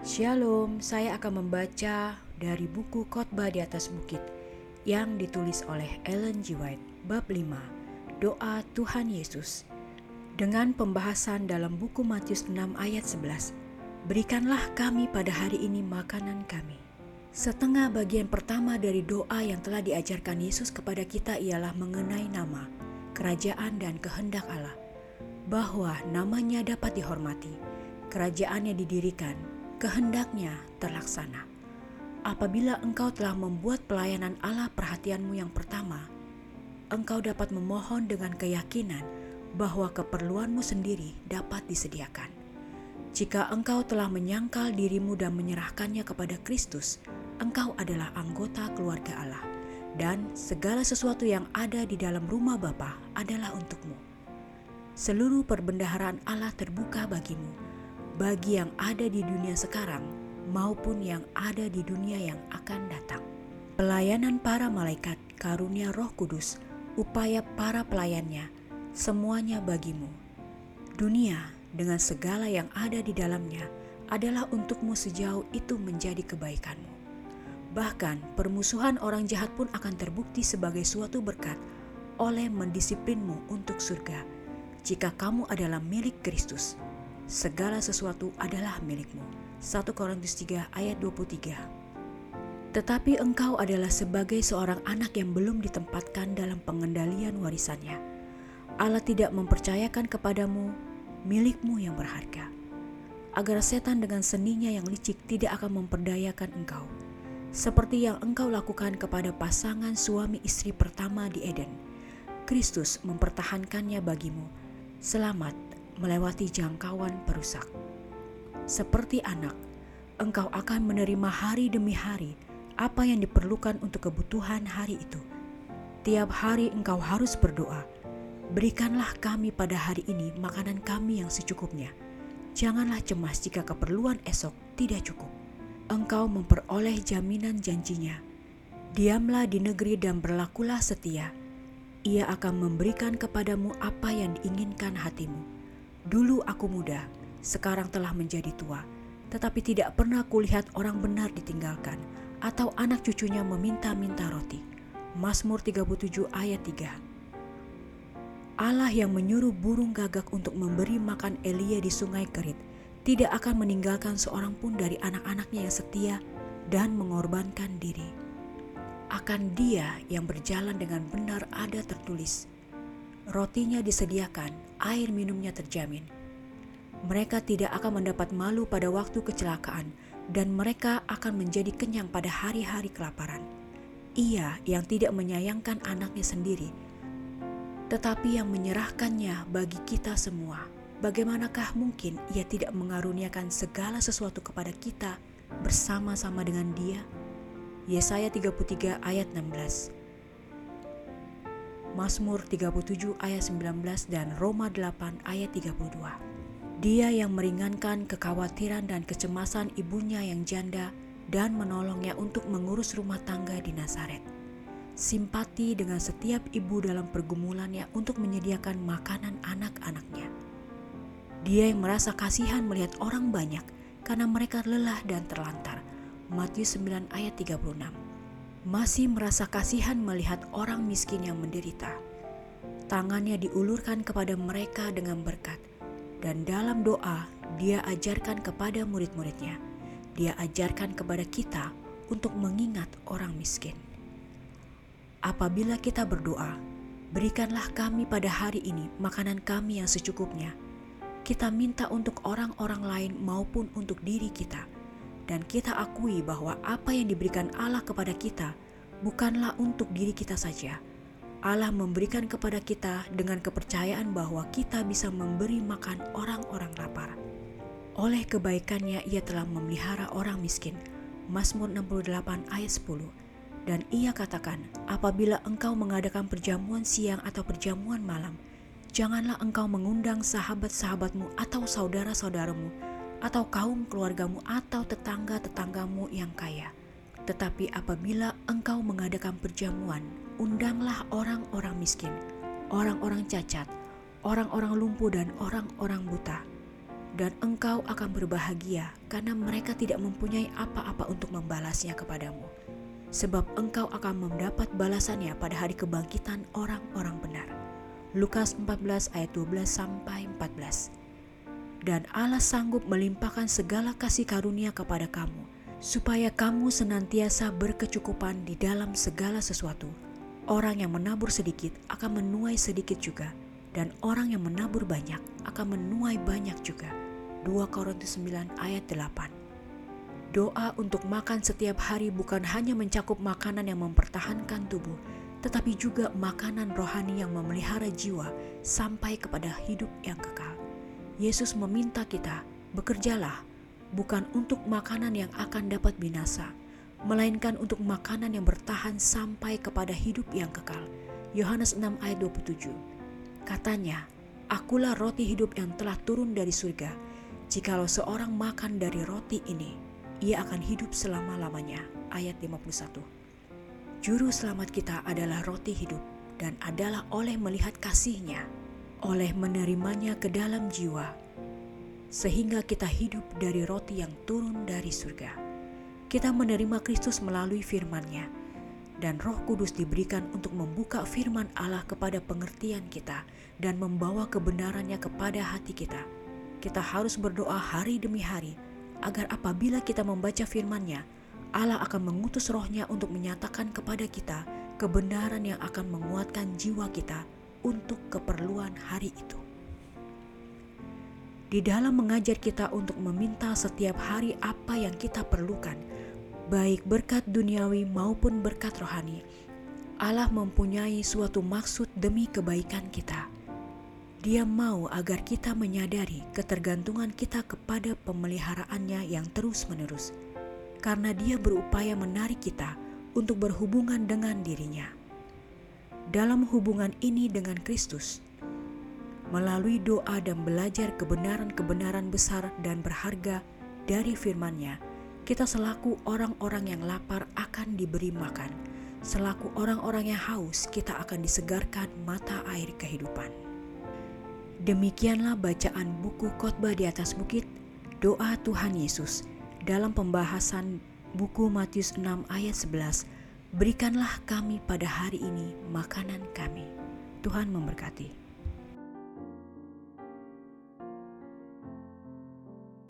Shalom, saya akan membaca dari buku Khotbah di atas Bukit yang ditulis oleh Ellen G. White, bab 5, Doa Tuhan Yesus. Dengan pembahasan dalam buku Matius 6 ayat 11, Berikanlah kami pada hari ini makanan kami. Setengah bagian pertama dari doa yang telah diajarkan Yesus kepada kita ialah mengenai nama, kerajaan dan kehendak Allah, bahwa namanya dapat dihormati, kerajaannya didirikan, kehendaknya terlaksana. Apabila engkau telah membuat pelayanan Allah perhatianmu yang pertama, engkau dapat memohon dengan keyakinan bahwa keperluanmu sendiri dapat disediakan. Jika engkau telah menyangkal dirimu dan menyerahkannya kepada Kristus, engkau adalah anggota keluarga Allah, dan segala sesuatu yang ada di dalam rumah Bapa adalah untukmu. Seluruh perbendaharaan Allah terbuka bagimu, bagi yang ada di dunia sekarang maupun yang ada di dunia yang akan datang. Pelayanan para malaikat, karunia Roh Kudus, upaya para pelayannya, semuanya bagimu. Dunia dengan segala yang ada di dalamnya adalah untukmu sejauh itu menjadi kebaikanmu. Bahkan permusuhan orang jahat pun akan terbukti sebagai suatu berkat oleh mendisiplinmu untuk surga. Jika kamu adalah milik Kristus, segala sesuatu adalah milikmu. 1 Korintus 3 ayat 23 Tetapi engkau adalah sebagai seorang anak yang belum ditempatkan dalam pengendalian warisannya. Allah tidak mempercayakan kepadamu milikmu yang berharga, agar setan dengan seninya yang licik tidak akan memperdayakan engkau, seperti yang engkau lakukan kepada pasangan suami istri pertama di Eden. Kristus mempertahankannya bagimu, selamat melewati jangkauan perusak. Seperti anak, engkau akan menerima hari demi hari apa yang diperlukan untuk kebutuhan hari itu. Tiap hari engkau harus berdoa, Berikanlah kami pada hari ini makanan kami yang secukupnya. Janganlah cemas jika keperluan esok tidak cukup. Engkau memperoleh jaminan janjinya. Diamlah di negeri dan berlakulah setia. Ia akan memberikan kepadamu apa yang diinginkan hatimu. Dulu aku muda, sekarang telah menjadi tua, tetapi tidak pernah kulihat orang benar ditinggalkan atau anak cucunya meminta-minta roti. Mazmur 37 ayat 3 Allah yang menyuruh burung gagak untuk memberi makan Elia di sungai Kerit tidak akan meninggalkan seorang pun dari anak-anaknya yang setia dan mengorbankan diri. Akan dia yang berjalan dengan benar ada tertulis, rotinya disediakan, air minumnya terjamin. Mereka tidak akan mendapat malu pada waktu kecelakaan dan mereka akan menjadi kenyang pada hari-hari kelaparan. Ia yang tidak menyayangkan anaknya sendiri, tetapi yang menyerahkannya bagi kita semua. Bagaimanakah mungkin ia tidak mengaruniakan segala sesuatu kepada kita bersama-sama dengan dia? Yesaya 33 ayat 16 Mazmur 37 ayat 19 dan Roma 8 ayat 32 Dia yang meringankan kekhawatiran dan kecemasan ibunya yang janda dan menolongnya untuk mengurus rumah tangga di Nazaret simpati dengan setiap ibu dalam pergumulannya untuk menyediakan makanan anak-anaknya. Dia yang merasa kasihan melihat orang banyak karena mereka lelah dan terlantar. Matius 9 ayat 36. Masih merasa kasihan melihat orang miskin yang menderita. Tangannya diulurkan kepada mereka dengan berkat. Dan dalam doa, dia ajarkan kepada murid-muridnya. Dia ajarkan kepada kita untuk mengingat orang miskin. Apabila kita berdoa, berikanlah kami pada hari ini makanan kami yang secukupnya. Kita minta untuk orang-orang lain maupun untuk diri kita, dan kita akui bahwa apa yang diberikan Allah kepada kita bukanlah untuk diri kita saja. Allah memberikan kepada kita dengan kepercayaan bahwa kita bisa memberi makan orang-orang lapar. Oleh kebaikannya ia telah memelihara orang miskin. Mazmur 68 ayat 10 dan ia katakan, apabila engkau mengadakan perjamuan siang atau perjamuan malam, janganlah engkau mengundang sahabat-sahabatmu atau saudara-saudaramu, atau kaum keluargamu atau tetangga-tetanggamu yang kaya. Tetapi apabila engkau mengadakan perjamuan, undanglah orang-orang miskin, orang-orang cacat, orang-orang lumpuh dan orang-orang buta. dan engkau akan berbahagia karena mereka tidak mempunyai apa-apa untuk membalasnya kepadamu. Sebab engkau akan mendapat balasannya pada hari kebangkitan orang-orang benar. Lukas 14 ayat 12 sampai 14. Dan Allah sanggup melimpahkan segala kasih karunia kepada kamu, supaya kamu senantiasa berkecukupan di dalam segala sesuatu. Orang yang menabur sedikit akan menuai sedikit juga, dan orang yang menabur banyak akan menuai banyak juga. 2 Korintus 9 ayat 8 Doa untuk makan setiap hari bukan hanya mencakup makanan yang mempertahankan tubuh, tetapi juga makanan rohani yang memelihara jiwa sampai kepada hidup yang kekal. Yesus meminta kita, bekerjalah, bukan untuk makanan yang akan dapat binasa, melainkan untuk makanan yang bertahan sampai kepada hidup yang kekal. Yohanes 6 ayat 27 Katanya, Akulah roti hidup yang telah turun dari surga. Jikalau seorang makan dari roti ini, ia akan hidup selama-lamanya. Ayat 51. Juru selamat kita adalah roti hidup dan adalah oleh melihat kasihnya, oleh menerimanya ke dalam jiwa, sehingga kita hidup dari roti yang turun dari surga. Kita menerima Kristus melalui firman-Nya, dan Roh Kudus diberikan untuk membuka firman Allah kepada pengertian kita dan membawa kebenarannya kepada hati kita. Kita harus berdoa hari demi hari agar apabila kita membaca firman-Nya, Allah akan mengutus rohnya untuk menyatakan kepada kita kebenaran yang akan menguatkan jiwa kita untuk keperluan hari itu. Di dalam mengajar kita untuk meminta setiap hari apa yang kita perlukan, baik berkat duniawi maupun berkat rohani, Allah mempunyai suatu maksud demi kebaikan kita. Dia mau agar kita menyadari ketergantungan kita kepada pemeliharaannya yang terus-menerus, karena Dia berupaya menarik kita untuk berhubungan dengan dirinya. Dalam hubungan ini dengan Kristus, melalui doa dan belajar kebenaran-kebenaran besar dan berharga dari firman-Nya, kita selaku orang-orang yang lapar akan diberi makan. Selaku orang-orang yang haus, kita akan disegarkan mata air kehidupan. Demikianlah bacaan buku khotbah di atas bukit, doa Tuhan Yesus dalam pembahasan buku Matius 6 ayat 11. Berikanlah kami pada hari ini makanan kami. Tuhan memberkati.